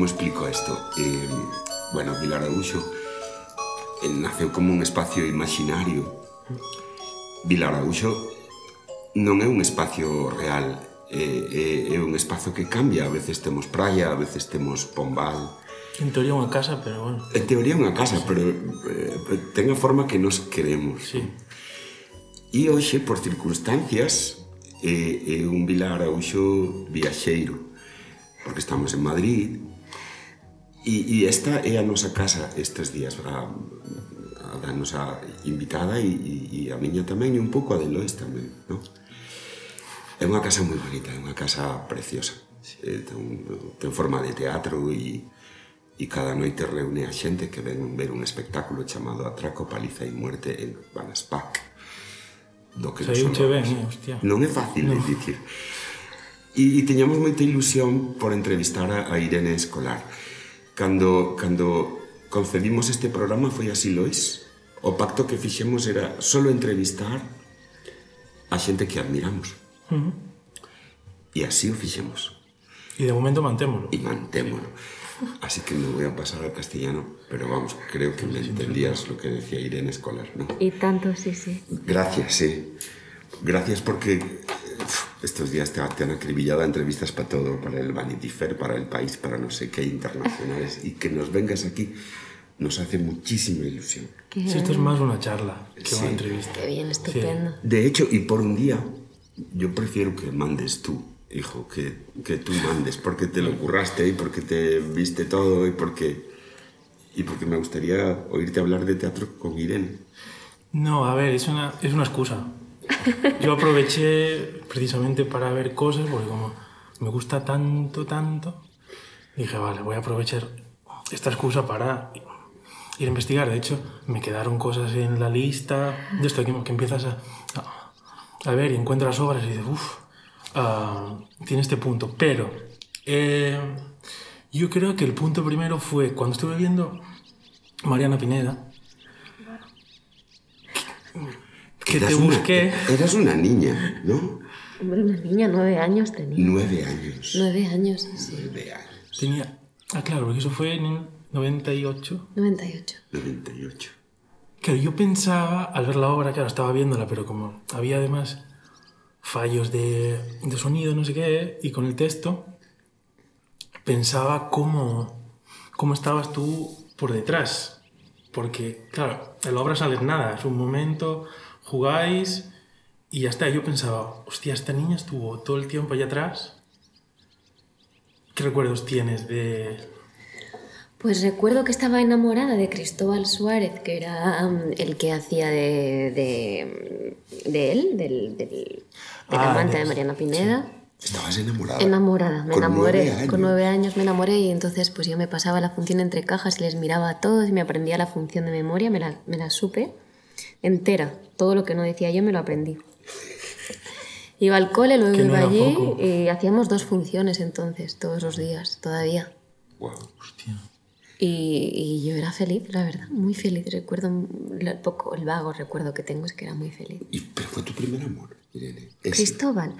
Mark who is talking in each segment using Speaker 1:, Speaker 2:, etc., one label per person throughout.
Speaker 1: como explico isto? Eh, bueno, Vilar Araúxo eh, naceu como un espacio imaginario. Vilar Araúxo non é un espacio real, é, é, é un espacio que cambia, a veces temos praia, a veces temos pombal.
Speaker 2: En teoría unha casa, pero bueno.
Speaker 1: En teoría unha casa, sí. pero eh, ten a forma que nos queremos.
Speaker 2: Sí.
Speaker 1: E hoxe, por circunstancias, é, é un Vilar Araúxo viaxeiro, porque estamos en Madrid, E, e esta é a nosa casa estes días, a, a da nosa invitada e, e a miña tamén e un pouco a de Lois tamén, non? É unha casa moi bonita, é unha casa preciosa. Sí. Eh, ten, ten forma de teatro e, e cada noite reúne a xente que ven ver un espectáculo chamado Atraco, Paliza e Muerte en Banaspac. Do que
Speaker 2: Saiu che ben, eh, hostia.
Speaker 1: Non é fácil no. de dicir. E, e teñamos moita ilusión por entrevistar a Irene Escolar. Cando, cando concebimos este programa foi así, Lois. O pacto que fixemos era solo entrevistar a xente que admiramos.
Speaker 2: Uh -huh.
Speaker 1: E así o fixemos.
Speaker 2: E de momento mantémolo.
Speaker 1: E mantémolo. Así que me voy a pasar al castellano, pero vamos, creo que me entendías lo que decía Irene Escolar, ¿no?
Speaker 3: Y tanto, sí, sí.
Speaker 1: Gracias, sí. Gracias porque estos días te, te han acribillado a entrevistas para todo, para el Vanity Fair, para el país, para no sé qué internacionales. Y que nos vengas aquí nos hace muchísima ilusión.
Speaker 2: Si esto es más una charla que
Speaker 1: Sí.
Speaker 2: una entrevista.
Speaker 3: qué bien, estupendo.
Speaker 1: De hecho, y por un día, yo prefiero que mandes tú, hijo, que, que tú mandes, porque te lo curraste y porque te viste todo y porque, y porque me gustaría oírte hablar de teatro con Irene.
Speaker 2: No, a ver, es una, es una excusa. Yo aproveché precisamente para ver cosas, porque como me gusta tanto, tanto, dije, vale, voy a aprovechar esta excusa para ir a investigar. De hecho, me quedaron cosas en la lista de esto que, que empiezas a, a, ver y encuentras obras y dices, uff, tiene este punto. Pero eh, yo creo que el punto primero fue cuando estuve viendo Mariana Pineda, que te
Speaker 1: Eras una-
Speaker 2: busqué.
Speaker 1: eras una niña, ¿no?
Speaker 3: Hombre, una niña, nueve años tenía.
Speaker 1: Nueve años.
Speaker 3: Nueve años, sí.
Speaker 1: Nueve años.
Speaker 2: Tenía. Ah, claro, porque eso fue en el 98.
Speaker 3: 98.
Speaker 1: 98.
Speaker 2: Claro, yo pensaba, al ver la obra, claro, estaba viéndola, pero como había además fallos de, de sonido, no sé qué, y con el texto, pensaba cómo, cómo estabas tú por detrás. Porque, claro, en la obra sales nada, es un momento, jugáis y ya está. Yo pensaba, hostia, esta niña estuvo todo el tiempo allá atrás. ¿Qué recuerdos tienes de,
Speaker 3: Pues recuerdo que estaba enamorada de Cristóbal Suárez, que era um, el que hacía de, de, de él, del, del, del
Speaker 2: Ah,
Speaker 3: amante
Speaker 2: de-
Speaker 3: de Mariana Pineda.
Speaker 1: Estabas enamorada.
Speaker 3: Enamorada, me
Speaker 1: Con
Speaker 3: enamoré.
Speaker 1: nueve.
Speaker 3: Con nueve años me enamoré y entonces pues yo me pasaba la función entre cajas y les miraba a todos y me aprendía la función de memoria, me la, me la supe entera. Todo lo que no decía yo me lo aprendí. Iba al cole, luego
Speaker 2: no
Speaker 3: iba allí
Speaker 2: poco.
Speaker 3: y hacíamos dos funciones entonces, todos los días, todavía.
Speaker 1: Wow.
Speaker 2: hostia,
Speaker 3: Y, y yo era feliz, la verdad, muy feliz. Recuerdo el poco, el vago recuerdo que tengo es que era muy feliz.
Speaker 1: Y, pero fue tu primer amor, Irene. Ese.
Speaker 3: Cristóbal,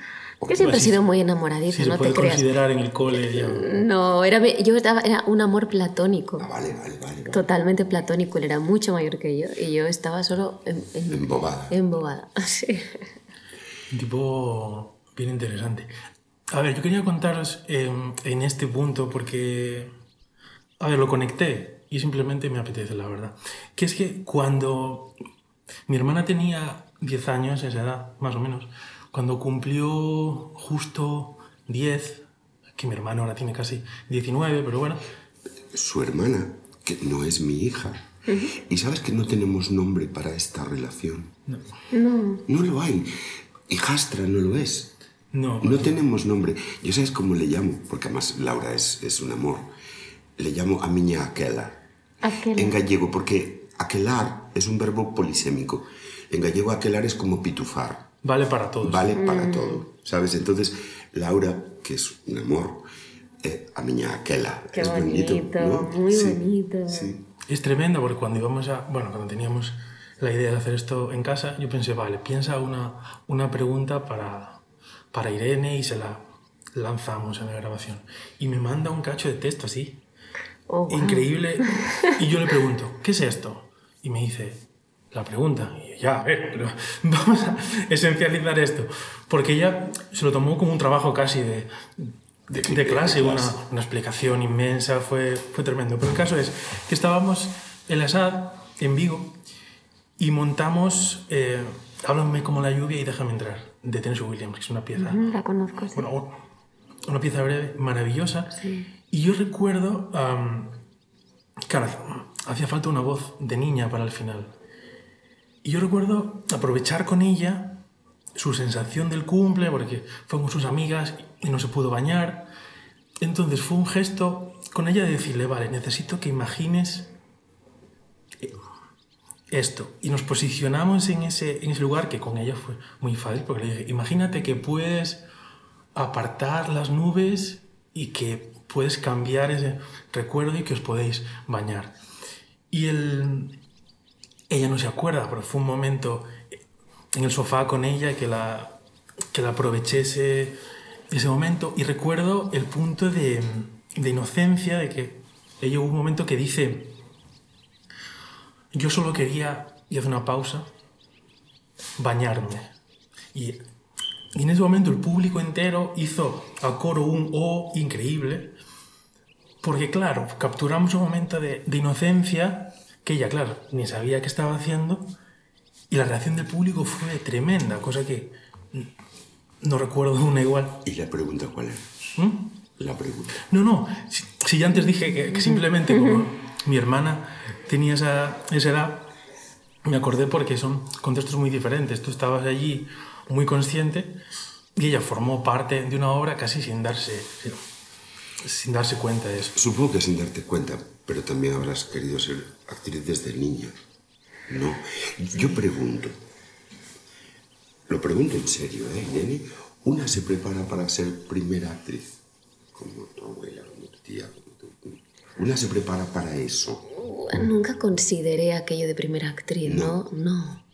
Speaker 3: que siempre he sido muy
Speaker 2: si
Speaker 3: enamoradiza,
Speaker 2: se
Speaker 3: no
Speaker 2: puede
Speaker 3: te creas.
Speaker 2: considerar en el cole ya.
Speaker 3: No, era, yo estaba, era un amor platónico,
Speaker 1: Ah, vale, vale, vale. vale.
Speaker 3: totalmente platónico. Él era mucho mayor que yo y yo estaba solo en, en-
Speaker 1: Embobada.
Speaker 3: embobada. Sí.
Speaker 2: Un tipo bien interesante. A ver, yo quería contaros eh, en este punto porque, a ver, lo conecté y simplemente me apetece, la verdad. Que es que cuando mi hermana tenía 10 años, esa edad, más o menos, cuando cumplió justo 10, que mi hermano ahora tiene casi 19, pero bueno,
Speaker 1: Su hermana, que no es mi hija. Y sabes que no tenemos nombre para esta relación.
Speaker 2: no,
Speaker 3: No,
Speaker 1: No lo hay. Hijastra no lo es.
Speaker 2: no,
Speaker 1: No tenemos nombre. Yo sabes cómo le llamo, porque además Laura es, es un amor. Le llamo a miña aquela.
Speaker 3: aquel.
Speaker 1: En gallego, porque aquelar es un verbo polisémico. En gallego aquelar es como pitufar.
Speaker 2: vale para todos.
Speaker 1: Vale para todo, ¿sabes? Entonces, Laura, que es un amor, eh, a miña aquela.
Speaker 3: Qué
Speaker 1: es bonito,
Speaker 3: bonito,
Speaker 1: ¿no?
Speaker 3: muy
Speaker 1: Sí,
Speaker 3: bonito.
Speaker 1: Sí.
Speaker 2: Es tremendo porque cuando íbamos a, bueno, cuando teníamos la idea de hacer esto en casa, yo pensé, vale, piensa una, una pregunta para, para Irene y se la, lanzamos en la grabación. Y me manda un cacho de texto así.
Speaker 3: Oh, wow.
Speaker 2: Increíble. Y yo le pregunto, ¿qué es esto? Y me dice, la pregunta. Y yo, ya, a ver, pero vamos a esencializar esto. Porque ella se lo tomó como un trabajo casi de, de, de clase, una, una explicación inmensa, fue, fue tremendo. Pero el caso es que estábamos en la SAD, en Vigo, y montamos eh, Háblame como la lluvia y déjame entrar, de Tennessee Williams, que es una pieza
Speaker 3: Mm, La conozco, sí.
Speaker 2: bueno, una pieza breve, maravillosa. Y yo recuerdo, claro, hacía falta una voz de niña para el final. Y yo recuerdo aprovechar con ella su sensación del cumple, porque fue con sus amigas y no se pudo bañar. Entonces fue un gesto con ella de decirle, vale, necesito que imagines esto. Y nos posicionamos en ese, en ese lugar que con ella fue muy fácil, porque le dije, imagínate que puedes apartar las nubes y que puedes cambiar ese recuerdo y que os podéis bañar. Y ella no se acuerda, pero fue un momento en el sofá con ella que la, que la aproveché ese, ese momento y recuerdo el punto de, de inocencia de que ella hubo un momento que dice, yo solo quería, y hace una pausa, bañarme. Y, y en ese momento el público entero hizo a coro un O increíble, porque claro, capturamos un momento de, de inocencia que ella, claro, ni sabía qué estaba haciendo, y la reacción del público fue tremenda, cosa que no recuerdo una igual.
Speaker 1: ¿Y la pregunta cuál es?
Speaker 2: ¿Mm?
Speaker 1: La pregunta.
Speaker 2: No, no, si, si ya antes dije que, que simplemente como mi hermana tenía esa, esa edad, me acordé porque son contextos muy diferentes. Tú estabas allí muy consciente y ella formó parte de una obra casi sin darse, sin, darse cuenta de eso.
Speaker 1: Supongo que sin darte cuenta, pero también habrás querido ser actriz desde niña. No. Yo pregunto, lo pregunto en serio, ¿eh, nene? ¿Una se prepara para ser primera actriz? Como tu abuela, como tu tía, como tu... ¿Una se prepara para eso?
Speaker 3: Nunca consideré aquello de primera actriz, ¿no? No.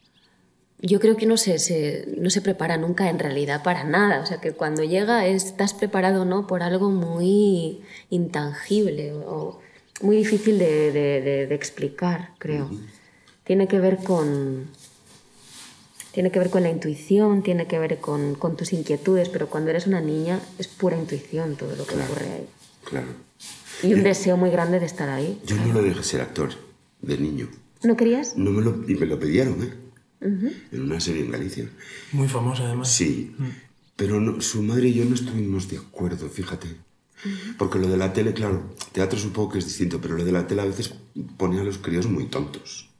Speaker 3: Yo creo que no se, se- no se prepara nunca en realidad para nada. O sea, que cuando llega es- estás preparado no por algo muy intangible o muy difícil de, de- de- de explicar, creo. Tiene que ver con... Tiene que ver con la intuición, tiene que ver con, con tus inquietudes, pero cuando eres una niña es pura intuición todo lo que ocurre ahí.
Speaker 1: Claro.
Speaker 3: Y un deseo muy grande de estar ahí.
Speaker 1: Yo no lo dejé ser actor de niño.
Speaker 3: ¿No querías?
Speaker 1: No me lo, y me lo pidieron, ¿eh? En una serie en Galicia.
Speaker 2: Muy famosa además.
Speaker 1: Sí, pero no- su madre y yo no estuvimos de acuerdo, fíjate. Porque lo de la tele, claro, teatro supongo que es distinto, pero lo de la tele a veces pone a los críos muy tontos.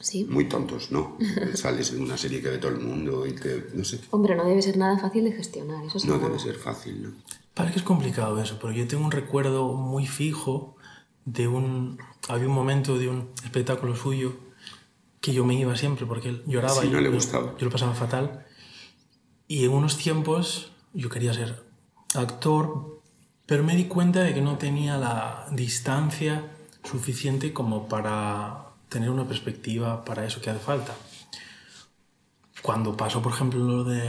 Speaker 3: Sí.
Speaker 1: Muy tontos, ¿no? Sales en una serie que ve todo el mundo y que, no sé,
Speaker 3: Hombre, no debe ser nada fácil de gestionar, eso
Speaker 1: no debe ser fácil, ¿no?
Speaker 2: Parece que es complicado eso, pero yo tengo un recuerdo muy fijo de un... Había un momento de un espectáculo suyo que yo me iba siempre porque él lloraba
Speaker 1: Sí,
Speaker 2: y
Speaker 1: no le
Speaker 2: yo-
Speaker 1: gustaba.
Speaker 2: Yo, lo pasaba fatal. Y en unos tiempos yo quería ser actor, pero me di cuenta de que no tenía la distancia suficiente como para tener una perspectiva para eso que hace falta. Cuando pasó, por ejemplo, lo de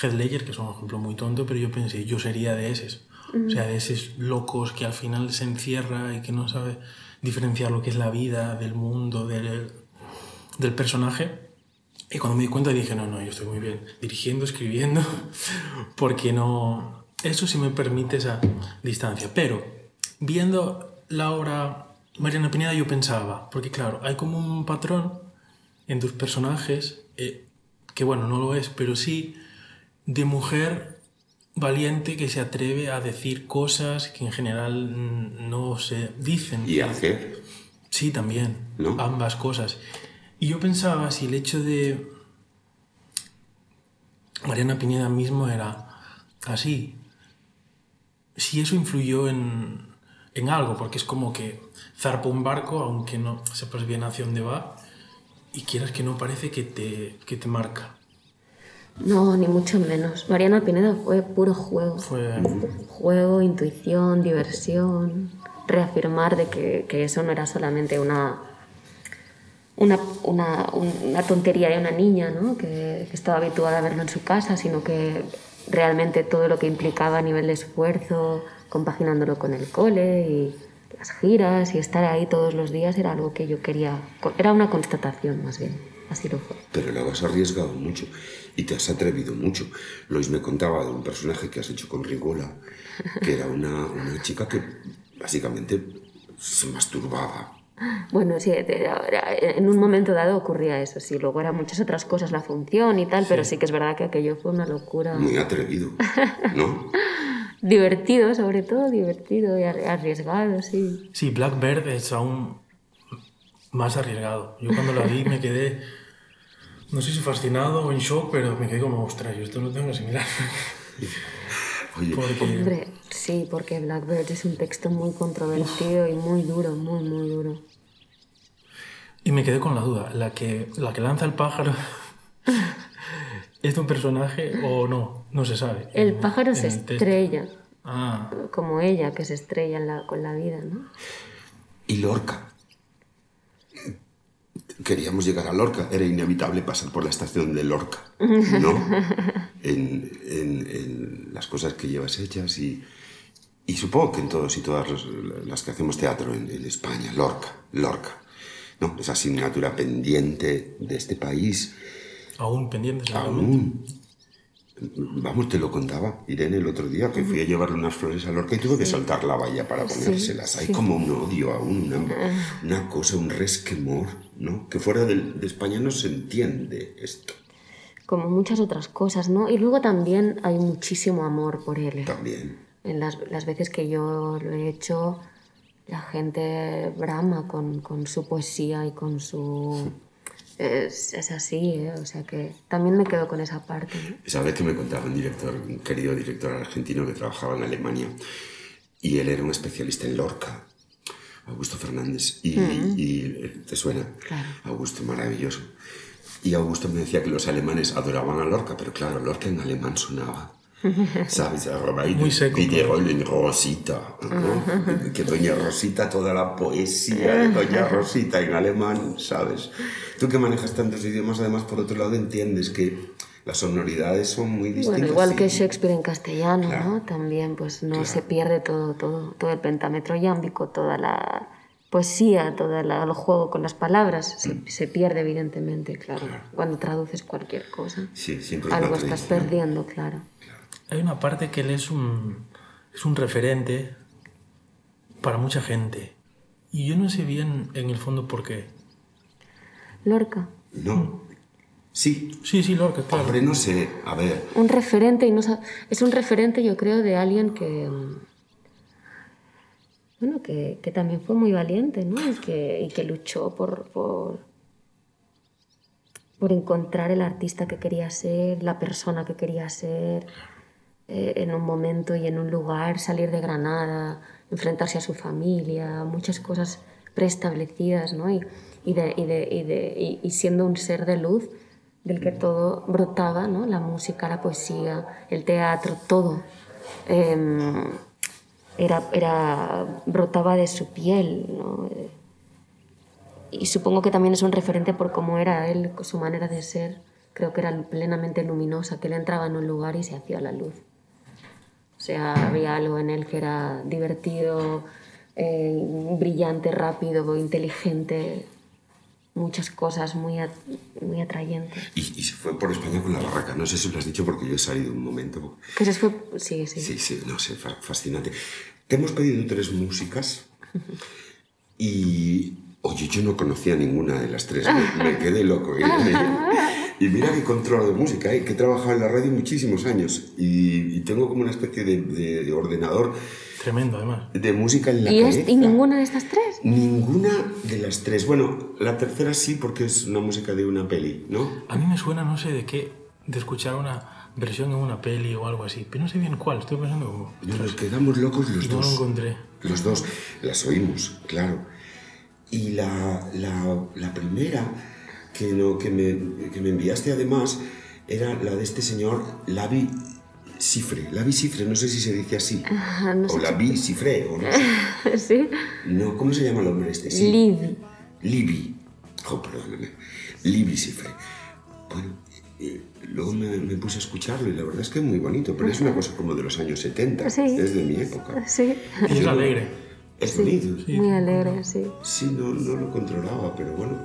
Speaker 2: Heath Ledger, que es un ejemplo muy tonto, pero yo pensé, yo sería de esos. O sea, de esos locos que al final se encierra y que no sabe diferenciar lo que es la vida del mundo, del, del personaje. Y cuando me di cuenta dije, no, no, yo estoy muy bien dirigiendo, escribiendo, porque no... Eso sí me permite esa distancia. Pero viendo la obra Mariana Pineda yo pensaba, porque claro, hay como un patrón en tus personajes, eh, que bueno, no lo es, pero sí de mujer valiente que se atreve a decir cosas que en general no se dicen.
Speaker 1: Y hacer,
Speaker 2: Sí, también.
Speaker 1: ¿No?
Speaker 2: Ambas cosas. Y yo pensaba si el hecho de Mariana Pineda mismo era así, si eso influyó en, en algo, porque es como que zarpa un barco, aunque no sepas bien hacia dónde va, y quieras que no parece que te, que te marca.
Speaker 3: No, ni mucho menos. Mariana Pineda fue puro juego.
Speaker 2: Fue...
Speaker 3: Juego, intuición, diversión, reafirmar de que, que eso no era solamente una, una, una, un- una tontería de una niña, ¿no? que, que estaba habituada a verlo en su casa, sino que realmente todo lo que implicaba a nivel de esfuerzo, compaginándolo con el cole y las giras y estar ahí todos los días era algo que yo quería, era una constatación más bien, así lo fue.
Speaker 1: Pero lo has arriesgado mucho y te has atrevido mucho. Lois me contaba de un personaje que has hecho con Rigola, que era una, una chica que básicamente se masturbaba.
Speaker 3: Bueno, sí, en un momento dado ocurría eso, sí, luego eran muchas otras cosas, la función y tal, pero sí que es verdad que aquello fue una locura.
Speaker 1: Muy atrevido, ¿no?
Speaker 3: divertido, sobre todo divertido y arriesgado, sí.
Speaker 2: Sí, Blackbird es aún más arriesgado. Yo cuando la vi me quedé, no sé si fascinado o en shock, pero me quedé como, ostras, yo esto no tengo que asimilar.
Speaker 3: Oye, Hombre, sí, porque Blackbird es un texto muy controvertido y muy duro, muy, muy duro.
Speaker 2: Y me quedé con la duda, la que, la que lanza el pájaro, ¿es un personaje o no? No se sabe.
Speaker 3: El pájaro se estrella. Ah. Como ella, que se estrella con la vida, ¿no?
Speaker 1: Y Lorca. Queríamos llegar a Lorca, era inevitable pasar por la estación de Lorca, ¿no? en, las cosas que llevas hechas y, y, supongo que en todos y todas las que hacemos teatro en, España, Lorca, Lorca, ¿no? Esa asignatura pendiente de este país.
Speaker 2: Aún pendiente,
Speaker 1: Aún. Vamos, te lo contaba Irene el otro día, que fui a llevarle unas flores a Lorca y tuve que saltar la valla para ponérselas. Hay como un odio aún, una, una, cosa, un resquemor, ¿no? Que fuera de, de, España no se entiende esto.
Speaker 3: Como muchas otras cosas, ¿no? Y luego también hay muchísimo amor por él. ¿eh?
Speaker 1: También.
Speaker 3: En las, las, veces que yo lo he hecho, la gente brama con, con su poesía y con su es, es así, ¿eh? o sea que también me quedo con esa parte. ¿no?
Speaker 1: Esa vez que me contaba un director, un querido director argentino que trabajaba en Alemania y él era un especialista en Lorca, Augusto Fernández, y, mm. y eh, te suena,
Speaker 3: claro.
Speaker 1: Augusto maravilloso. Y Augusto me decía que los alemanes adoraban a Lorca, pero claro, Lorca en alemán sonaba ¿Sabes?
Speaker 2: Muy seco.
Speaker 1: en Rosita, ¿no? Que Doña Rosita, toda la poesía de Doña Rosita en alemán, ¿sabes? Tú que manejas tantos idiomas, además, por otro lado, entiendes que las sonoridades son muy distintas.
Speaker 3: Bueno, igual que Shakespeare en castellano, ¿no? También, pues no se pierde todo, todo, todo el pentámetro yámbico, toda la poesía, todo el juego con las palabras, se, se pierde evidentemente, claro, cuando traduces cualquier cosa.
Speaker 1: Sí, siempre
Speaker 3: Algo estás perdiendo, claro
Speaker 2: hay una parte que él es un, es un referente para mucha gente. Y yo no sé bien en el fondo por qué.
Speaker 3: Lorca.
Speaker 1: No. Sí.
Speaker 2: Sí, sí, Lorca, claro.
Speaker 1: Hombre, no sé, a ver.
Speaker 3: Un referente, y no es un referente, yo creo, de alguien que. Bueno, que, que también fue muy valiente, ¿no? Y que, y que luchó por, por, por encontrar el artista que quería ser, la persona que quería ser eh, en un momento y en un lugar, salir de Granada, enfrentarse a su familia, muchas cosas preestablecidas, ¿no? Y, y, de, y, de, y, siendo un ser de luz del que todo brotaba, ¿no? La música, la poesía, el teatro, todo. Em, era, era, brotaba de su piel, ¿no? Y supongo que también es un referente por cómo era él, su manera de ser. Creo que era plenamente luminosa, que él entraba en un lugar y se hacía la luz. O sea, había algo en él que era divertido, eh, brillante, rápido, inteligente, muchas cosas muy, muy atrayentes.
Speaker 1: Y, se fue por España con la barraca. No sé si lo has dicho porque yo he salido un momento.
Speaker 3: Que se fue, sí, sí.
Speaker 1: Sí, sí, no sé, fascinante. Te hemos pedido tres músicas y, oye, yo no conocía ninguna de las tres, me, quedé loco. ¿eh? Y mira que controlo de música, ¿eh? que he trabajado en la radio muchísimos años y, tengo como una especie de, de, ordenador.
Speaker 2: Tremendo, además.
Speaker 1: De música en la
Speaker 3: ¿Y,
Speaker 1: cabeza.
Speaker 3: ¿Y ninguna de estas tres?
Speaker 1: Ninguna de las tres. Bueno, la tercera sí, porque es una música de una peli, ¿no?
Speaker 2: A mí me suena, no sé de qué, de escuchar una versión en una peli o algo así, pero no sé bien cuál, estoy pensando como...
Speaker 1: Nos quedamos locos los
Speaker 2: y
Speaker 1: dos.
Speaker 2: No lo encontré.
Speaker 1: Los dos, las oímos, claro. Y la, la, la primera que, no, que, me, que me enviaste además era la de este señor Lavi Cifre. Lavi Cifre, no sé si se dice así.
Speaker 3: no
Speaker 1: o Lavi Cifre, o no
Speaker 3: sé. ¿Sí?
Speaker 1: No, ¿cómo se llama el hombre este?
Speaker 3: Sí. Livi.
Speaker 1: Livi. Oh, perdóname. Livi Cifre. Bueno, eh, luego me, me puse a escucharlo y la verdad es que es muy bonito, pero es una cosa como de los años 70,
Speaker 3: Sí.
Speaker 1: es de mi época.
Speaker 3: Sí,
Speaker 2: Y es alegre.
Speaker 1: Es bonito.
Speaker 3: muy alegre, sí.
Speaker 1: Sí, no, no lo controlaba, pero bueno,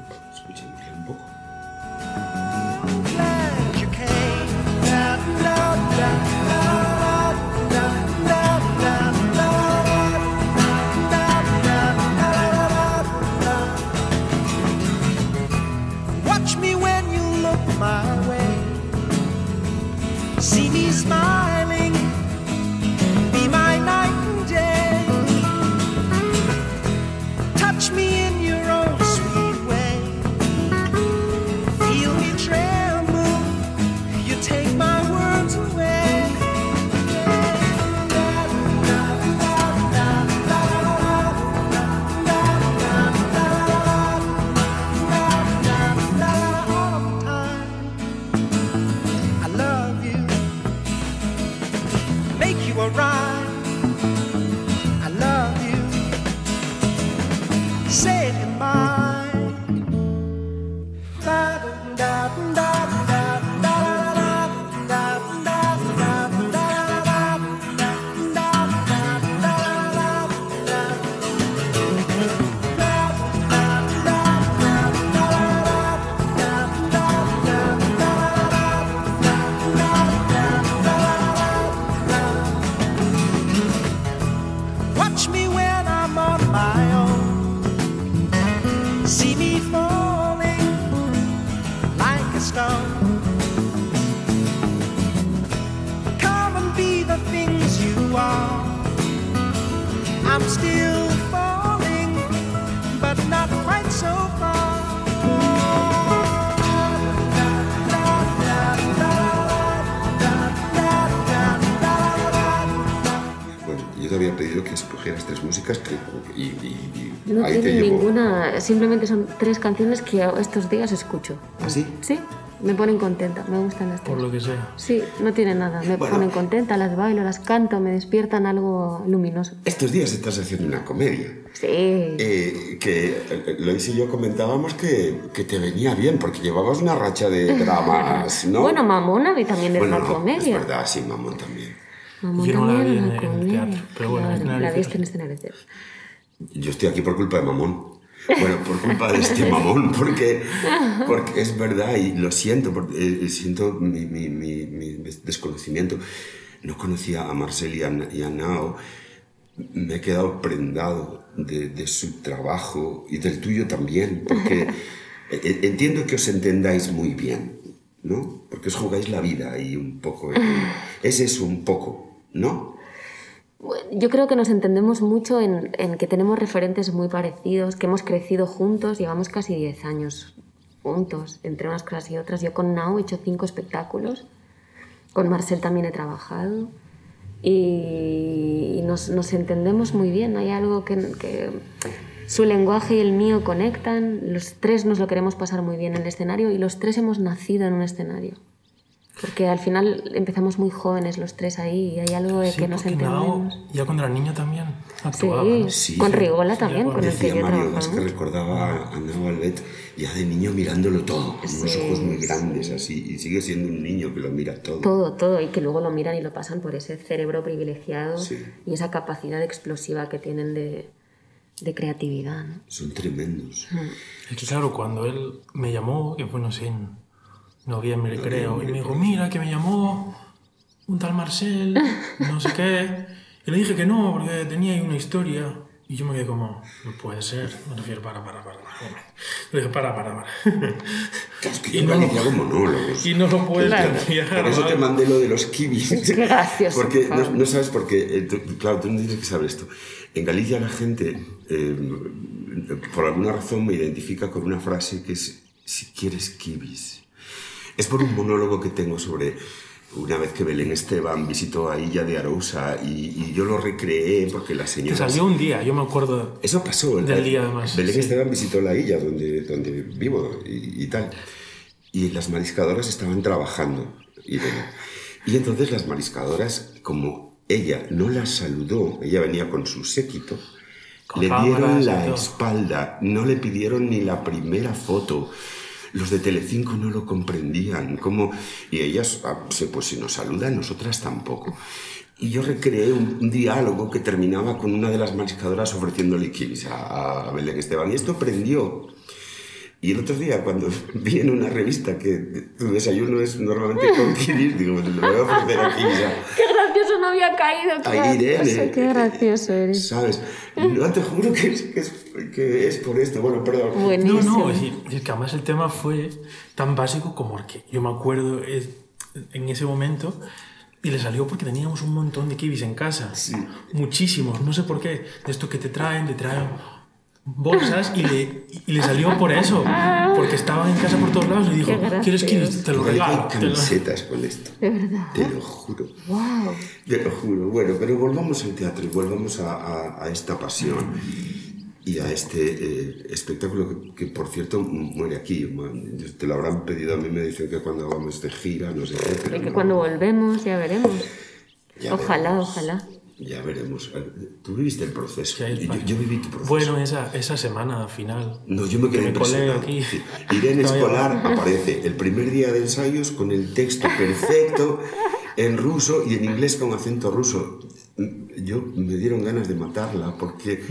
Speaker 1: tres músicas que, y, y- y
Speaker 3: No
Speaker 1: ahí te
Speaker 3: tiene
Speaker 1: llevo.
Speaker 3: ninguna, simplemente son tres canciones que estos días escucho.
Speaker 1: ¿Ah, sí?
Speaker 3: Sí, me ponen contenta, me gustan las tres.
Speaker 2: Por lo que sea.
Speaker 3: Sí, no tiene nada, me
Speaker 1: Bueno.
Speaker 3: ponen contenta, las bailo, las canto, me despiertan algo luminoso.
Speaker 1: Estos días estás haciendo una comedia.
Speaker 3: Sí,
Speaker 1: Eh, que Lois y yo comentábamos que, que te venía bien, porque llevabas una racha de dramas, ¿no?
Speaker 3: bueno, Mamona y también es
Speaker 1: Bueno,
Speaker 3: una
Speaker 1: no,
Speaker 3: comedia.
Speaker 1: Es verdad, sí, Mamón también.
Speaker 3: Mamón
Speaker 2: Yo no la
Speaker 3: también
Speaker 2: vi
Speaker 3: es
Speaker 2: en- en el teatro, pero bueno, en
Speaker 3: Claro, la
Speaker 2: escenarios.
Speaker 3: viste en escenario.
Speaker 1: Yo estoy aquí por culpa de Mamón. Bueno, por culpa de este mamón, porque, porque es verdad y lo siento, porque, eh, siento mi, mi- mi- mi des- desconocimiento. No conocía a Marcel y a, y a Nao. Me he quedado prendado de, de su trabajo y del tuyo también, porque eh, entiendo que os entendáis muy bien, ¿no? Porque os jugáis la vida y un poco. eh, es eso, un poco, ¿no?
Speaker 3: Yo creo que nos entendemos mucho en, que tenemos referentes muy parecidos, que hemos crecido juntos, llevamos casi 10 años juntos, entre unas cosas y otras. Yo con Nao he hecho cinco espectáculos, con Marcel también he trabajado y, nos, entendemos muy bien. Hay algo que su lenguaje y el mío conectan, los tres nos lo queremos pasar muy bien en el escenario y los tres hemos nacido en un escenario. Porque al final empezamos muy jóvenes los tres ahí y hay algo de
Speaker 2: Sí,
Speaker 3: que nos entendemos.
Speaker 2: ya cuando era niña también
Speaker 3: Sí,
Speaker 2: actuaba. ¿no?
Speaker 1: Sí,
Speaker 3: con
Speaker 1: sí.
Speaker 3: Rigola
Speaker 2: Sí,
Speaker 3: también, con el que yo
Speaker 1: Mario, es que
Speaker 3: trabajaba.
Speaker 1: recordaba a Nao Albet ya de niño mirándolo todo, con unos
Speaker 3: Sí,
Speaker 1: ojos muy
Speaker 3: sí.
Speaker 1: grandes así, y sigue siendo un niño que lo mira todo.
Speaker 3: Todo, todo, y que luego lo miran y lo pasan por ese cerebro privilegiado
Speaker 1: Sí.
Speaker 3: y esa capacidad explosiva que tienen de, de creatividad. ¿no?
Speaker 1: Son tremendos.
Speaker 2: Es que claro, cuando él me llamó, que fue, no sé, en noviembre creo, y me dijo, mira, que me llamó un tal Marcel, no sé qué. Y le dije que no, porque tenía ahí una historia. Y yo me quedé como, no puede ser. Me refiero, para, para, para. para. Le dije, para, para, para.
Speaker 1: Es que
Speaker 2: Y no-
Speaker 1: hago monólogos.
Speaker 2: Y no lo puedes
Speaker 3: Claro.
Speaker 2: plantear,
Speaker 1: Por eso te mandé lo de los kibis.
Speaker 3: Qué gracioso,
Speaker 1: Porque
Speaker 3: por
Speaker 1: no, no sabes por qué. eh, tú- claro, tú no dices que sabes esto. En Galicia la gente, eh, por alguna razón, me identifica con una frase que es: si quieres kibis. Es por un monólogo que tengo sobre una vez que Belén Esteban visitó a Illa de Arousa y, y yo lo recreé porque la señora.
Speaker 2: salió un día, yo me acuerdo.
Speaker 1: Eso pasó.
Speaker 2: Del día, además,
Speaker 1: Belén
Speaker 2: sí.
Speaker 1: Esteban visitó la isla donde, donde vivo y, y tal. Y las mariscadoras estaban trabajando. Y, entonces las mariscadoras, como ella no las saludó, ella venía con su séquito,
Speaker 2: Con
Speaker 1: le dieron la espalda, no le pidieron ni la primera foto. Los de Telecinco no lo comprendían. Como, y ellas, ah, pues si nos saludan, nosotras tampoco. Y yo recreé un, diálogo que terminaba con una de las mariscadoras ofreciéndole kiwis a, a Belén Esteban. Y esto prendió. Y el otro día, cuando vi en una revista que tu desayuno es normalmente con kiwis, digo, "Pues le voy a ofrecer a
Speaker 3: no había caído. Qué
Speaker 1: Irene.
Speaker 3: gracioso, qué gracioso eres.
Speaker 1: ¿Sabes? No te juro que es, que es, que es por esto. Bueno, perdón.
Speaker 2: No,
Speaker 3: Buenísimo.
Speaker 2: no, es decir, es que además el tema fue tan básico como el que yo me acuerdo es- en ese momento y le salió porque teníamos un montón de kiwis en casa.
Speaker 1: Sí.
Speaker 2: Muchísimos, no sé por qué. De esto que te traen, te traen bolsas y le, y le salió por eso. Porque estaban en casa por todos lados y dijo, ¿quieres
Speaker 3: gracioso.
Speaker 2: Te lo
Speaker 1: que
Speaker 2: regalo.
Speaker 1: hay
Speaker 2: te lo-
Speaker 1: camisetas con esto.
Speaker 3: De verdad.
Speaker 1: Te lo juro.
Speaker 3: Wow.
Speaker 1: Te lo juro. Bueno, pero volvamos al teatro y volvamos a, a- a esta pasión y a este eh, espectáculo que, que, por cierto, muere aquí. Man. Te lo habrán pedido a mí, me dicen que cuando vamos de gira, no sé qué. Pero
Speaker 3: Y que
Speaker 1: no.
Speaker 3: cuando volvemos ya veremos.
Speaker 1: Ya
Speaker 3: ojalá,
Speaker 1: veremos.
Speaker 3: ojalá.
Speaker 1: Ya veremos. Tú viviste el proceso.
Speaker 2: Sí,
Speaker 1: yo, viví tu proceso.
Speaker 2: Bueno, esa, esa semana final.
Speaker 1: No, yo me quedé
Speaker 2: Que me
Speaker 1: impresionado.
Speaker 2: aquí.
Speaker 1: Sí. Irene Escolar aparece el primer día de ensayos con el texto perfecto en ruso y en inglés con acento ruso. Yo me dieron ganas de matarla porque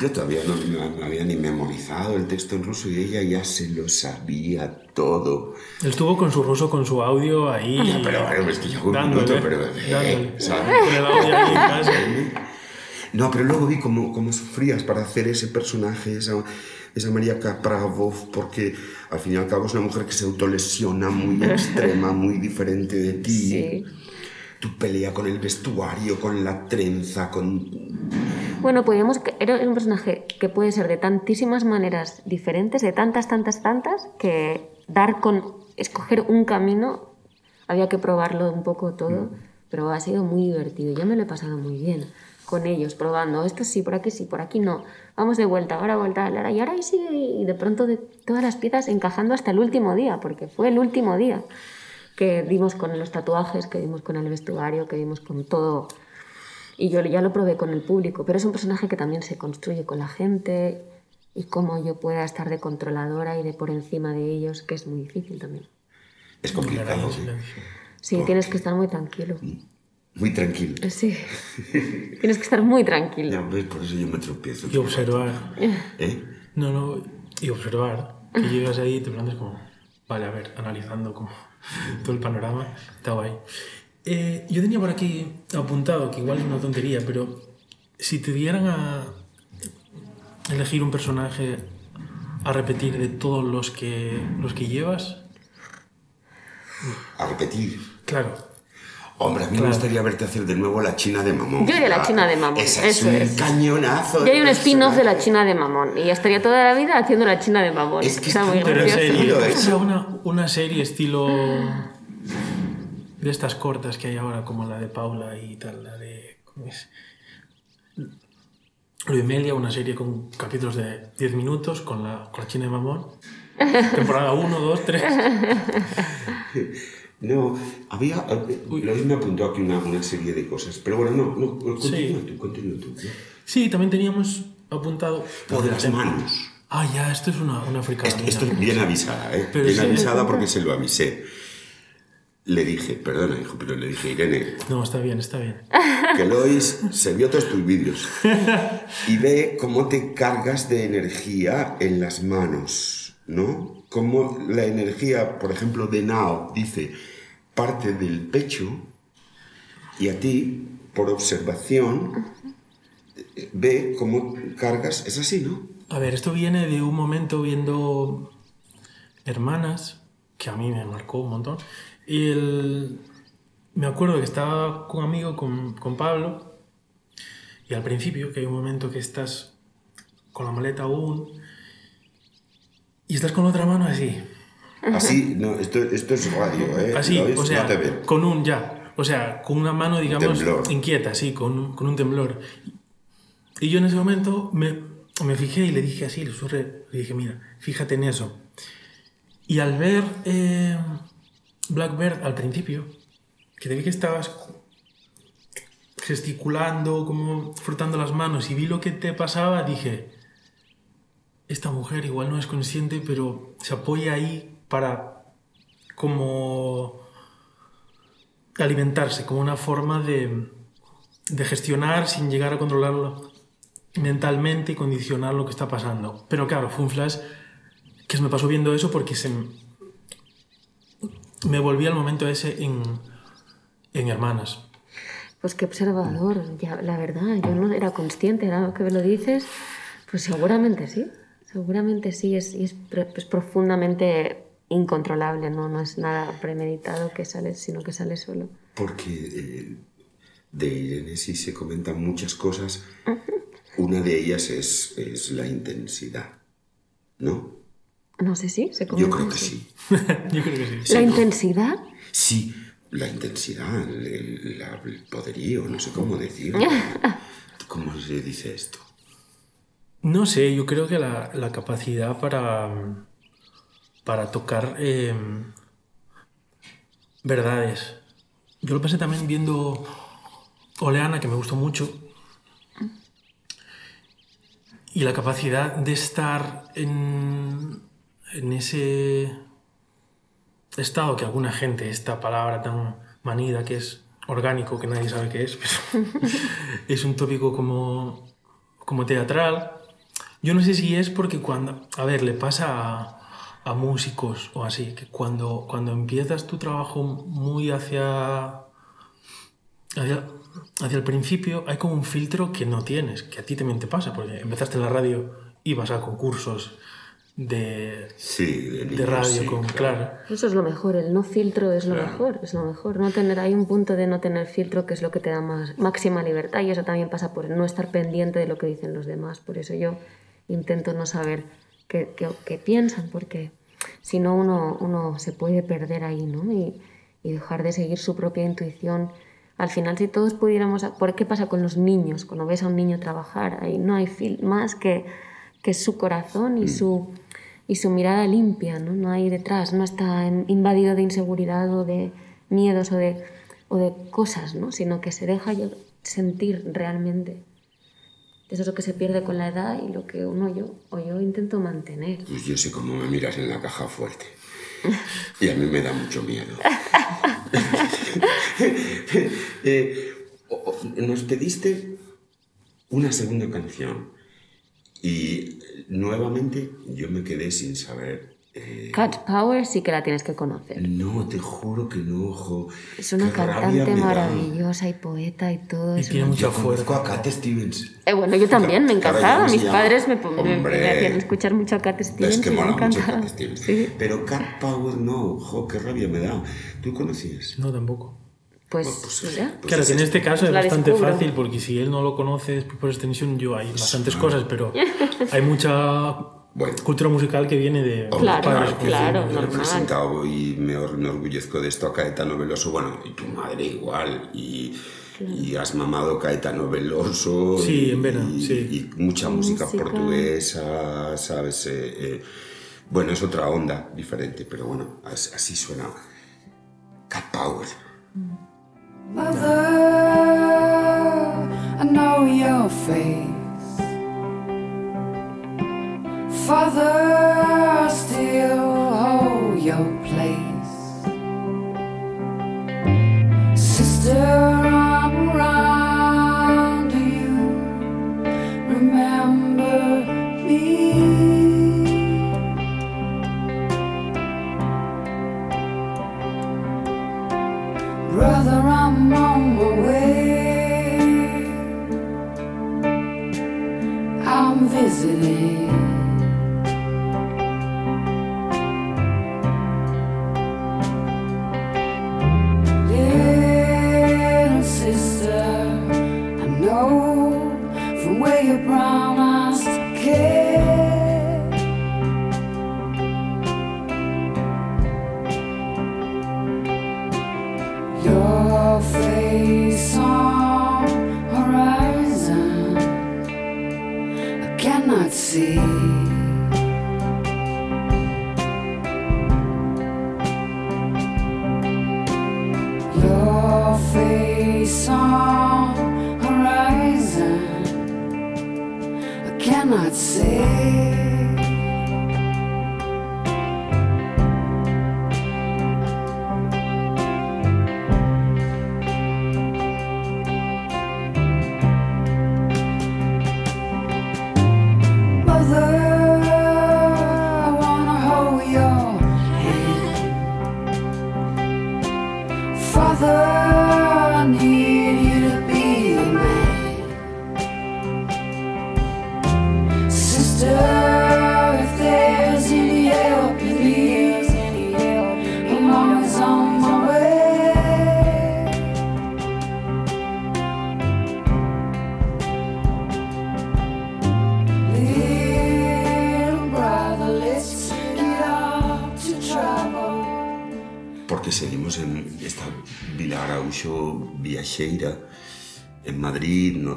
Speaker 1: yo todavía no, no- no había ni memorizado el texto en ruso y ella ya se lo sabía todo.
Speaker 2: Él estuvo con su ruso, con su audio ahí.
Speaker 1: Pero bueno, es que llegó un
Speaker 2: dándole,
Speaker 1: minuto, pero, eh. ¿sabes?
Speaker 2: Con el audio ahí en casa.
Speaker 1: No, pero luego vi cómo, cómo sufrías para hacer ese personaje, esa, esa María Kapravov, porque al fin y al cabo es una mujer que se autolesiona muy extrema, muy diferente de ti.
Speaker 3: Sí.
Speaker 1: Tu pelea con el vestuario, con la trenza, con...
Speaker 3: Bueno, podíamos. que- Era un personaje que puede ser de tantísimas maneras diferentes, de tantas, tantas, tantas, que dar con. escoger un camino, había que probarlo un poco todo, pero ha sido muy divertido. Yo me lo he pasado muy bien con ellos, probando. Esto sí, por aquí sí, por aquí no. Vamos de vuelta, ahora vuelta, ahora y ahora y sigue. Y de pronto de todas las piezas encajando hasta el último día, porque fue el último día que dimos con los tatuajes, que dimos con el vestuario, que dimos con todo. Y yo ya lo probé con el público, pero es un personaje que también se construye con la gente y cómo yo pueda estar de controladora y de por encima de ellos, que es muy difícil también.
Speaker 1: Es complicado, sí.
Speaker 3: Sí, tienes que estar muy tranquilo.
Speaker 1: muy tranquilo.
Speaker 3: Sí, tienes que estar muy tranquilo.
Speaker 1: Ya ves, por eso yo me tropiezo.
Speaker 2: Y observar.
Speaker 1: ¿Eh?
Speaker 2: No, no, y observar. Que llegas ahí y te plantas como, vale, a ver, analizando como todo el panorama. Está guay. Eh, yo tenía por aquí apuntado, que igual es una tontería, pero si te dieran a elegir un personaje a repetir de todos los que, los que llevas,
Speaker 1: A repetir.
Speaker 2: claro,
Speaker 1: Hombre, a mí me
Speaker 2: Claro.
Speaker 1: gustaría verte hacer de nuevo la China de Mamón.
Speaker 3: Yo haría la China de Mamón,
Speaker 1: Esa es
Speaker 3: eso
Speaker 1: un
Speaker 3: es.
Speaker 1: cañonazo.
Speaker 3: Y hay un spin-off de la. China de Mamón y estaría toda la vida haciendo la China de Mamón.
Speaker 1: Es que
Speaker 3: Está muy
Speaker 2: pero en
Speaker 1: gracioso.
Speaker 2: sea, una, una serie estilo de estas cortas que hay ahora, como la de Paula y tal, la de. ¿Cómo es? Lo de Melia, una serie con capítulos de 10 minutos con la, con la China de Mamón. Temporada 1, 2, 3.
Speaker 1: No, había. Luis me apuntó aquí una, una serie de cosas. Pero bueno, no, no continúa
Speaker 2: Sí.
Speaker 1: tú, continúa tú. ¿no?
Speaker 2: Sí, también teníamos apuntado.
Speaker 1: Lo de las manos.
Speaker 2: Ah, ya, esto es una, una.
Speaker 1: Esto, esto es bien avisada, ¿eh?
Speaker 2: Pero
Speaker 1: bien
Speaker 2: sí.
Speaker 1: avisada porque se lo avisé. Le dije, perdona, hijo, pero le dije, Irene,
Speaker 2: No, está bien, está bien.
Speaker 1: que Lois se vio todos tus vídeos y ve cómo te cargas de energía en las manos, ¿no? Cómo la energía, por ejemplo, de Nao dice, parte del pecho y a ti, por observación, ve cómo cargas, es así, ¿no?
Speaker 2: A ver, esto viene de un momento viendo Hermanas, que a mí me marcó un montón. Y el... me acuerdo que estaba con un amigo, con, con Pablo, y al principio, que hay un momento que estás con la maleta aún, y estás con otra mano así.
Speaker 1: Así, no, esto, esto es radio, ¿eh?
Speaker 2: Así, o sea,
Speaker 1: no te
Speaker 2: con un ya. O sea, con una mano, digamos,
Speaker 1: temblor.
Speaker 2: inquieta, sí, con, con un temblor. Y yo en ese momento me, me fijé y le dije así, le susurré, le dije, mira, fíjate en eso. Y al ver eh, Blackbird al principio, que te vi que estabas gesticulando, como frotando las manos, y vi lo que te pasaba, dije, esta mujer igual no es consciente, pero se apoya ahí para como alimentarse, como una forma de, gestionar sin llegar a controlarlo mentalmente y condicionar lo que está pasando. Pero claro, fue un flash que me pasó viendo eso porque se me volví al momento ese en, en Hermanas.
Speaker 3: Pues qué observador, ya, la verdad, yo no era consciente, ahora que me lo dices, pues seguramente sí, seguramente sí, es, y es, es profundamente incontrolable, ¿no? no es nada premeditado que sale, sino que sale solo.
Speaker 1: Porque eh, de Irene sí se comentan muchas cosas. Una de ellas es, es la intensidad, ¿no?
Speaker 3: No sé si se
Speaker 1: Yo
Speaker 3: comenta
Speaker 1: creo que
Speaker 3: así.
Speaker 1: sí.
Speaker 2: Yo creo que sí.
Speaker 3: La intensidad,
Speaker 1: Sí, la intensidad, el, el- la- el poderío, no sé cómo decirlo. ¿Cómo se dice esto?
Speaker 2: No sé, yo creo que la, la capacidad para, para tocar eh, verdades. Yo lo pensé también viendo Oleana, que me gustó mucho. Y la capacidad de estar en, en ese estado que alguna gente, esta palabra tan manida que es orgánico, que nadie sabe qué es, pero es un tópico como, como teatral. Yo no sé si es porque cuando, a ver, le pasa a, a músicos o así, que cuando, cuando empiezas tu trabajo muy hacia, hacia, hacia el principio, hay como un filtro que no tienes, que a ti también te pasa, porque empezaste en la radio, ibas a concursos de,
Speaker 1: Sí, de,
Speaker 2: de radio,
Speaker 1: sí,
Speaker 2: con, claro.
Speaker 3: eso es lo mejor, el no filtro es lo
Speaker 1: Claro.
Speaker 3: mejor, es lo mejor. No tener, hay un punto de no tener filtro que es lo que te da más, máxima libertad y eso también pasa por no estar pendiente de lo que dicen los demás. Por eso yo intento no saber qué, qué- qué piensan, porque si no uno, uno se puede perder ahí, ¿no? Y, y dejar de seguir su propia intuición. Al final, si todos pudiéramos... ¿Por qué pasa con los niños? Cuando ves a un niño trabajar, ahí no hay más que, que su corazón y su, y su mirada limpia, ¿no? No hay detrás, no está invadido de inseguridad o de miedos o de, o de cosas, ¿no? Sino que se deja sentir realmente. Eso es lo que se pierde con la edad y lo que uno yo o yo intento mantener.
Speaker 1: Pues yo sé cómo me miras en la caja fuerte. Y a mí me da mucho miedo. Eh, nos pediste una segunda canción. Y nuevamente yo me quedé sin saber. Eh,
Speaker 3: Cat Power sí que la tienes que conocer.
Speaker 1: no, te juro que no, ojo.
Speaker 3: Es una
Speaker 1: Qué
Speaker 3: cantante maravillosa y poeta y todo.
Speaker 2: Y
Speaker 3: es
Speaker 2: tiene
Speaker 3: una-
Speaker 2: mucha fuerza.
Speaker 1: a Cat Stevens.
Speaker 3: Eh, bueno, yo también, me encantaba.
Speaker 1: ¿cómo se
Speaker 3: Mis padres me, me- me hacían escuchar mucho a Cat Stevens
Speaker 1: Es que
Speaker 3: y me
Speaker 1: mola mucho
Speaker 3: encantaba.
Speaker 1: Cat Stevens.
Speaker 3: Sí.
Speaker 1: Pero Cat Power no, jo, qué rabia me da. ¿Tú conocías?
Speaker 2: No, tampoco.
Speaker 3: Pues,
Speaker 1: Pues,
Speaker 3: mira.
Speaker 1: pues
Speaker 2: Claro, que en este caso es bastante
Speaker 3: descubro.
Speaker 2: fácil porque si él no lo conoce después por extensión, yo hay bastantes cosas, pero hay mucha
Speaker 1: Bueno.
Speaker 2: cultura musical que viene de
Speaker 3: Claro,
Speaker 2: padres.
Speaker 3: claro.
Speaker 1: Yo he
Speaker 3: normal.
Speaker 1: presentado y me, or- me orgullezco de esto a Caetano Veloso. Bueno, y tu madre igual. Y, y has mamado Caetano Veloso.
Speaker 2: Sí,
Speaker 1: y,
Speaker 2: en Vera,
Speaker 1: y-
Speaker 2: sí.
Speaker 1: y mucha música,
Speaker 3: Música.
Speaker 1: portuguesa, ¿sabes? Eh, eh, bueno, es otra onda diferente, pero bueno, as- así suena. Cat Power.
Speaker 4: Mother, I know your face. Father, cannot see. Your face on horizon I cannot see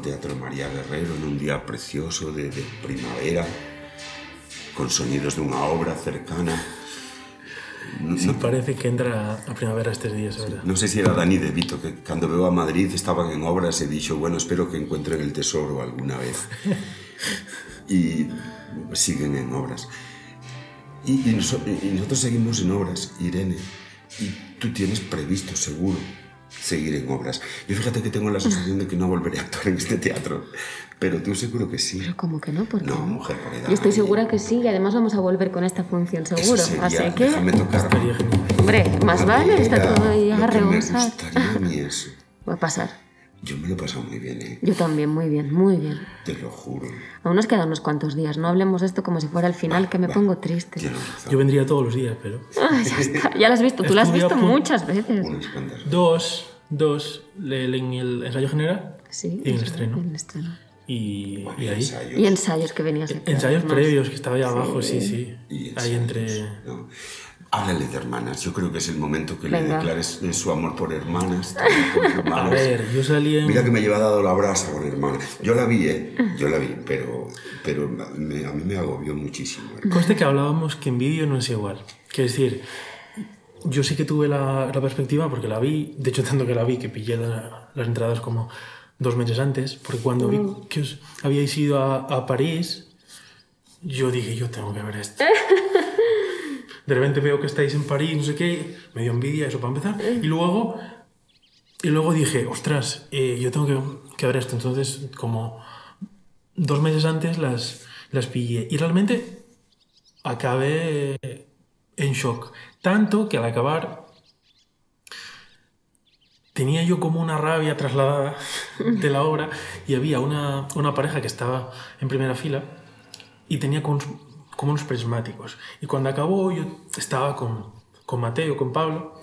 Speaker 1: Teatro María Guerrero, nun día precioso de, de primavera, con sonidos dunha obra cercana. Non,
Speaker 2: Sí, parece que entra a primavera estes días, verdad?
Speaker 1: non sei se era Dani De Vito que cando veo a Madrid estaban en obras e dixo, bueno, espero que encuentren el tesoro alguna vez. y siguen en obras. Y, y noso- y nosotros seguimos en obras, Irene. Y tú tienes previsto, seguro, seguir en obras. Yo fíjate que tengo la sensación de que no volveré a actuar en este teatro. Pero tú seguro que sí.
Speaker 3: Pero como que no, ¿por qué?
Speaker 1: No, mujer, por edad.
Speaker 3: Yo estoy segura que sí, y además vamos a volver con esta función,
Speaker 1: Eso
Speaker 3: seguro.
Speaker 1: sería-
Speaker 3: Así que,
Speaker 1: Déjame tocar.
Speaker 3: Hombre, más vale, está todo ahí
Speaker 1: a eso.
Speaker 3: Va a pasar.
Speaker 1: Yo me lo he pasado muy bien, ¿eh?
Speaker 3: Yo también, muy bien, muy bien.
Speaker 1: Te lo juro.
Speaker 3: Aún nos quedan unos cuantos días, no hablemos de esto como si fuera el final, que me pongo triste.
Speaker 2: Yo vendría todos los días, pero...
Speaker 3: Ay, ya está, ya lo has visto, tú lo has visto muchas veces.
Speaker 1: Unas cuantas.
Speaker 2: Dos, dos, en el ensayo general
Speaker 3: Sí,
Speaker 2: y en el estreno.
Speaker 3: en el estreno.
Speaker 2: Y,
Speaker 1: Bueno,
Speaker 2: y ahí.
Speaker 1: ensayos.
Speaker 3: Y ensayos que venías a hacer,
Speaker 2: Ensayos
Speaker 3: más.
Speaker 2: previos, que estaba ahí abajo, sí, sí.
Speaker 1: Y
Speaker 2: Ahí entre...
Speaker 1: ¿no? Háblale de hermanas. Yo creo que es el momento que le
Speaker 3: Venga.
Speaker 1: declares eh, su amor por hermanas. por
Speaker 2: A ver, yo salí en...
Speaker 1: Mira que me lleva dado la brasa con hermanas. Yo la vi, ¿eh? Yo la vi, pero, pero me- a mí me agobió muchísimo. ¿eh?
Speaker 2: Conste que hablábamos que en vídeo no es igual. Quiero decir, yo sí que tuve la, la perspectiva porque la vi, de hecho tanto que la vi que pillé la- las entradas como dos meses antes, porque cuando vi que os habíais ido a, a París, yo dije, yo tengo que ver esto. De repente veo que estáis en París, no sé qué, me dio envidia eso para empezar, y luego, y luego dije, ostras, eh, yo tengo que, que ver esto. Entonces, como dos meses antes las, las pillé. Y realmente acabé en shock. Tanto que al acabar tenía yo como una rabia trasladada de la obra y había una, una pareja que estaba en primera fila y tenía como unos prismáticos. Y cuando acabó yo estaba con, con Mateo, con Pablo,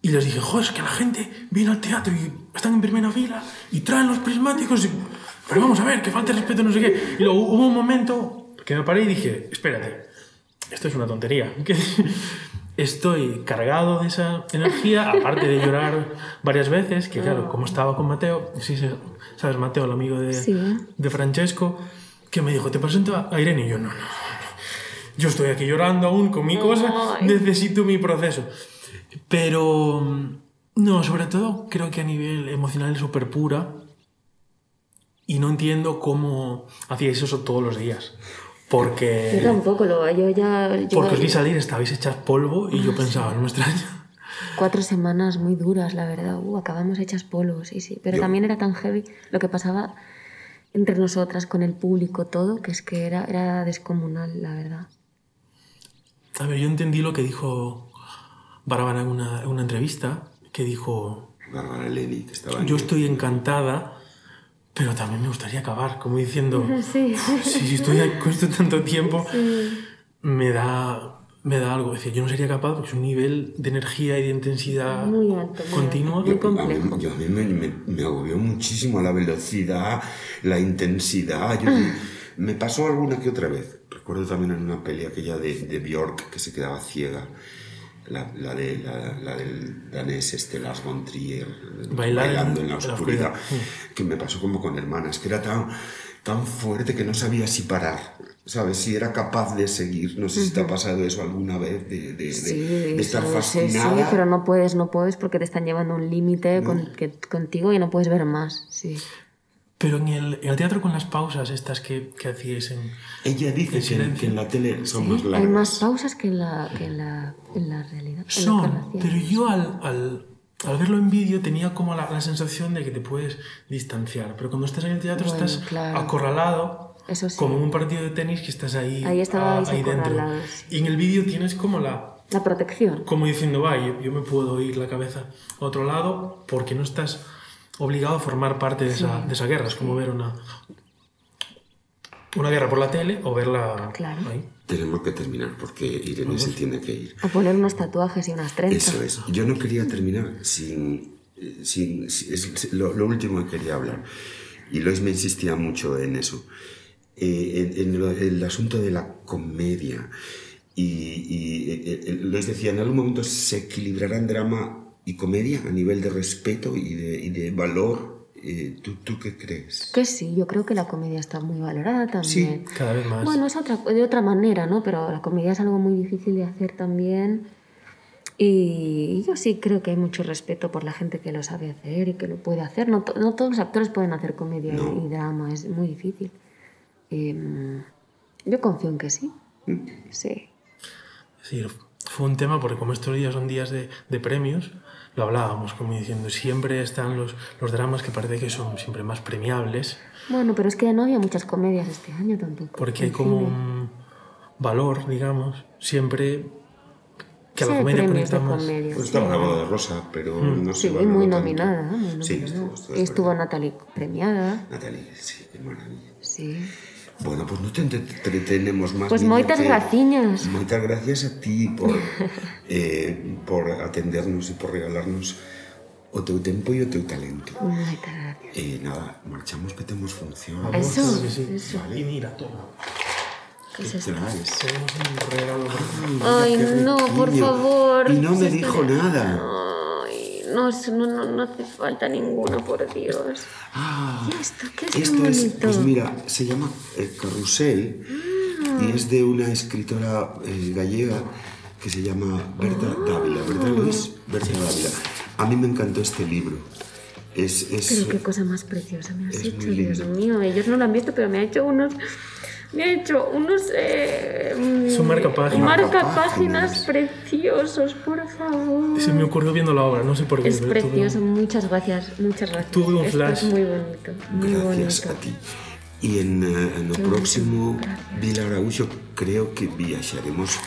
Speaker 2: y les dije, joder, es que la gente viene al teatro y están en primera fila y traen los prismáticos y... Pero vamos a ver, que falta de respeto, no sé qué. Y luego hubo un momento que me paré y dije, espérate, esto es una tontería. Estoy cargado de esa energía, aparte de llorar varias veces, que claro, como estaba con Mateo, sí, sabes, Mateo, el amigo de,
Speaker 3: Sí.
Speaker 2: de Francesco, que me dijo, te presento a Irene y yo, no, no, no, no. Yo estoy aquí llorando aún con mi cosa,
Speaker 3: Ay.
Speaker 2: necesito mi proceso. Pero, no, sobre todo creo que a nivel emocional es súper pura y no entiendo cómo hacíais eso todos los días.
Speaker 3: Yo
Speaker 2: Porque,
Speaker 3: tampoco, lo, yo ya... Yo,
Speaker 2: porque os vi salir, estabais hechas polvo y yo pensaba, no me extraña.
Speaker 3: Cuatro semanas muy duras, la verdad. Uh, acabamos hechas polvo, sí, sí. Pero
Speaker 1: Yo-
Speaker 3: también era tan heavy lo que pasaba entre nosotras, con el público, todo, que es que era, era descomunal, la verdad.
Speaker 2: A ver, yo entendí lo que dijo Bárbara en una, en una entrevista, que dijo,
Speaker 1: Bárbara Leni, que estaba en-
Speaker 2: yo estoy encantada, pero también me gustaría acabar, como diciendo,
Speaker 3: Sí.
Speaker 2: si si estoy ahí con esto tanto tiempo, me da, me da algo. Es decir, yo no sería capaz porque es un nivel de energía y de intensidad
Speaker 3: Muy alto, muy
Speaker 2: continua.
Speaker 3: alto. Muy
Speaker 1: A mí,
Speaker 3: complejo.
Speaker 1: yo, a mí me, me- me agobió muchísimo la velocidad, la intensidad. Yo, me pasó alguna que otra vez. Recuerdo también en una peli aquella de, de Björk que se quedaba ciega. La, la de, la, la del danés este Lars von Trier,
Speaker 2: Bailar en-
Speaker 1: bailando en la
Speaker 2: en la
Speaker 1: oscuridad,
Speaker 2: oscuridad.
Speaker 1: que me pasó como con hermanas, que era tan, tan fuerte que no sabía si parar, ¿sabes? Si era capaz de seguir. No sé si te ha pasado eso alguna vez, de, de- de-
Speaker 3: Sí,
Speaker 1: de estar
Speaker 3: eso, sí, sí,
Speaker 1: fascinada.
Speaker 3: pero no puedes, no puedes porque te están llevando un límite con- que- contigo y no puedes ver más, sí.
Speaker 2: Pero en el, en el teatro con las pausas estas que, que hacíais en...
Speaker 1: Ella dice
Speaker 2: En
Speaker 1: que,
Speaker 2: silencio.
Speaker 1: que en la tele son más largas.
Speaker 3: Hay más pausas que en la, que en la, en la realidad. en la
Speaker 2: Son,
Speaker 3: encarnación.
Speaker 2: pero yo al, al, al verlo en vídeo tenía como la, la sensación de que te puedes distanciar. Pero cuando estás en el teatro
Speaker 3: Bueno,
Speaker 2: estás
Speaker 3: claro.
Speaker 2: acorralado,
Speaker 3: Eso sí.
Speaker 2: como en un partido de tenis que estás ahí,
Speaker 3: Ahí
Speaker 2: ah, ahí dentro. Y en el vídeo tienes como la...
Speaker 3: La protección.
Speaker 2: Como diciendo, va, yo, yo me puedo ir la cabeza a otro lado porque no estás obligado a formar parte de esa, de esa guerra. Es como ver una, una guerra por la tele o verla
Speaker 3: Claro.
Speaker 2: ahí.
Speaker 1: Tenemos que terminar porque Irene se tiene que ir.
Speaker 3: O poner unos tatuajes y unas trenzas.
Speaker 1: Eso es. Yo no quería terminar sin... eh, sin, sin- es lo, lo último que quería hablar. Y Lois me insistía mucho en eso. Eh, en, en lo- el asunto de la comedia. Y, y, eh, eh, Lois decía, en algún momento se equilibrará en drama y comedia a nivel de respeto y de, y de valor. Eh, ¿tú, ¿Tú qué crees?
Speaker 3: Que sí, yo creo que la comedia está muy valorada también.
Speaker 2: Cada vez más.
Speaker 3: Bueno, es otra, de otra manera, ¿no? Pero la comedia es algo muy difícil de hacer también. Y yo sí creo que hay mucho respeto por la gente que lo sabe hacer y que lo puede hacer. No, to- no todos los actores pueden hacer comedia y- y drama, es muy difícil. Em, yo confío en que sí. Sí.
Speaker 2: Sí, fue un tema porque como estos días son días de, de premios, lo hablábamos como diciendo, siempre están los, los dramas que parece que son siempre más premiables,
Speaker 3: Bueno, pero es que no había muchas comedias este año tampoco.
Speaker 2: porque hay como
Speaker 3: cine.
Speaker 2: un valor, digamos, siempre que a
Speaker 3: Sí,
Speaker 2: la
Speaker 3: hay
Speaker 2: comedia conecta más.
Speaker 3: comedia.
Speaker 1: Pues
Speaker 3: sí.
Speaker 1: estaba la boda de Rosa, pero no se
Speaker 3: Sí, muy nominada. muy nominada.
Speaker 1: Sí, estuvo, estuvo,
Speaker 3: estuvo. Natalie premiada.
Speaker 1: Natalie, sí, qué maravilla.
Speaker 3: Sí.
Speaker 1: Bueno, pois pues non te entretenemos máis.
Speaker 3: Pois
Speaker 1: pues
Speaker 3: moitas graciñas.
Speaker 1: Moitas gracias a ti por, eh, por atendernos e por regalarnos o teu tempo e o teu talento.
Speaker 3: Moitas gracias.
Speaker 1: E eh, nada, marchamos que temos función.
Speaker 3: Eso,
Speaker 2: sí, sí.
Speaker 3: eso.
Speaker 2: Vale. E mira, toma.
Speaker 3: ¿Qué es esto? Ay,
Speaker 1: Ay
Speaker 3: no, por favor.
Speaker 1: Y no me dijo nada.
Speaker 3: No. No, no, no, no hace falta ninguno, por Dios.
Speaker 1: Ah,
Speaker 3: ¿Y esto qué es
Speaker 1: esto
Speaker 3: tan
Speaker 1: es, pues mira, se llama El Carrusel y es de una escritora eh, gallega que se llama Berta Dávila, ¿verdad Luis? Berta Dávila. A mí me encantó este libro. Es, es,
Speaker 3: Pero qué cosa más preciosa me has hecho, Dios mío. Ellos no lo han visto, pero me ha hecho unos. Me ha hecho unos. Eh,
Speaker 2: Son marcapáginas.
Speaker 3: marcapáginas preciosos, por favor.
Speaker 2: Se me ocurrió viendo la obra, no sé por qué.
Speaker 3: Es
Speaker 2: tuve-
Speaker 3: precioso, muchas gracias, muchas gracias.
Speaker 2: Tuve un
Speaker 3: Esto
Speaker 2: flash.
Speaker 3: Es muy bonito, muy
Speaker 1: Gracias
Speaker 3: bonito.
Speaker 1: a ti. Y en, eh, en o próximo. Vila Araújo creo que viajaremos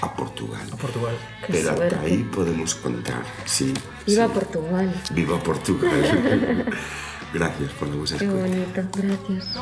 Speaker 1: a Portugal.
Speaker 2: A Portugal.
Speaker 3: Qué
Speaker 1: Pero hasta ahí podemos contar, sí.
Speaker 3: Viva
Speaker 1: sí.
Speaker 3: Portugal.
Speaker 1: Viva Portugal. Gracias por la vuestra
Speaker 3: Qué bonito, gracias.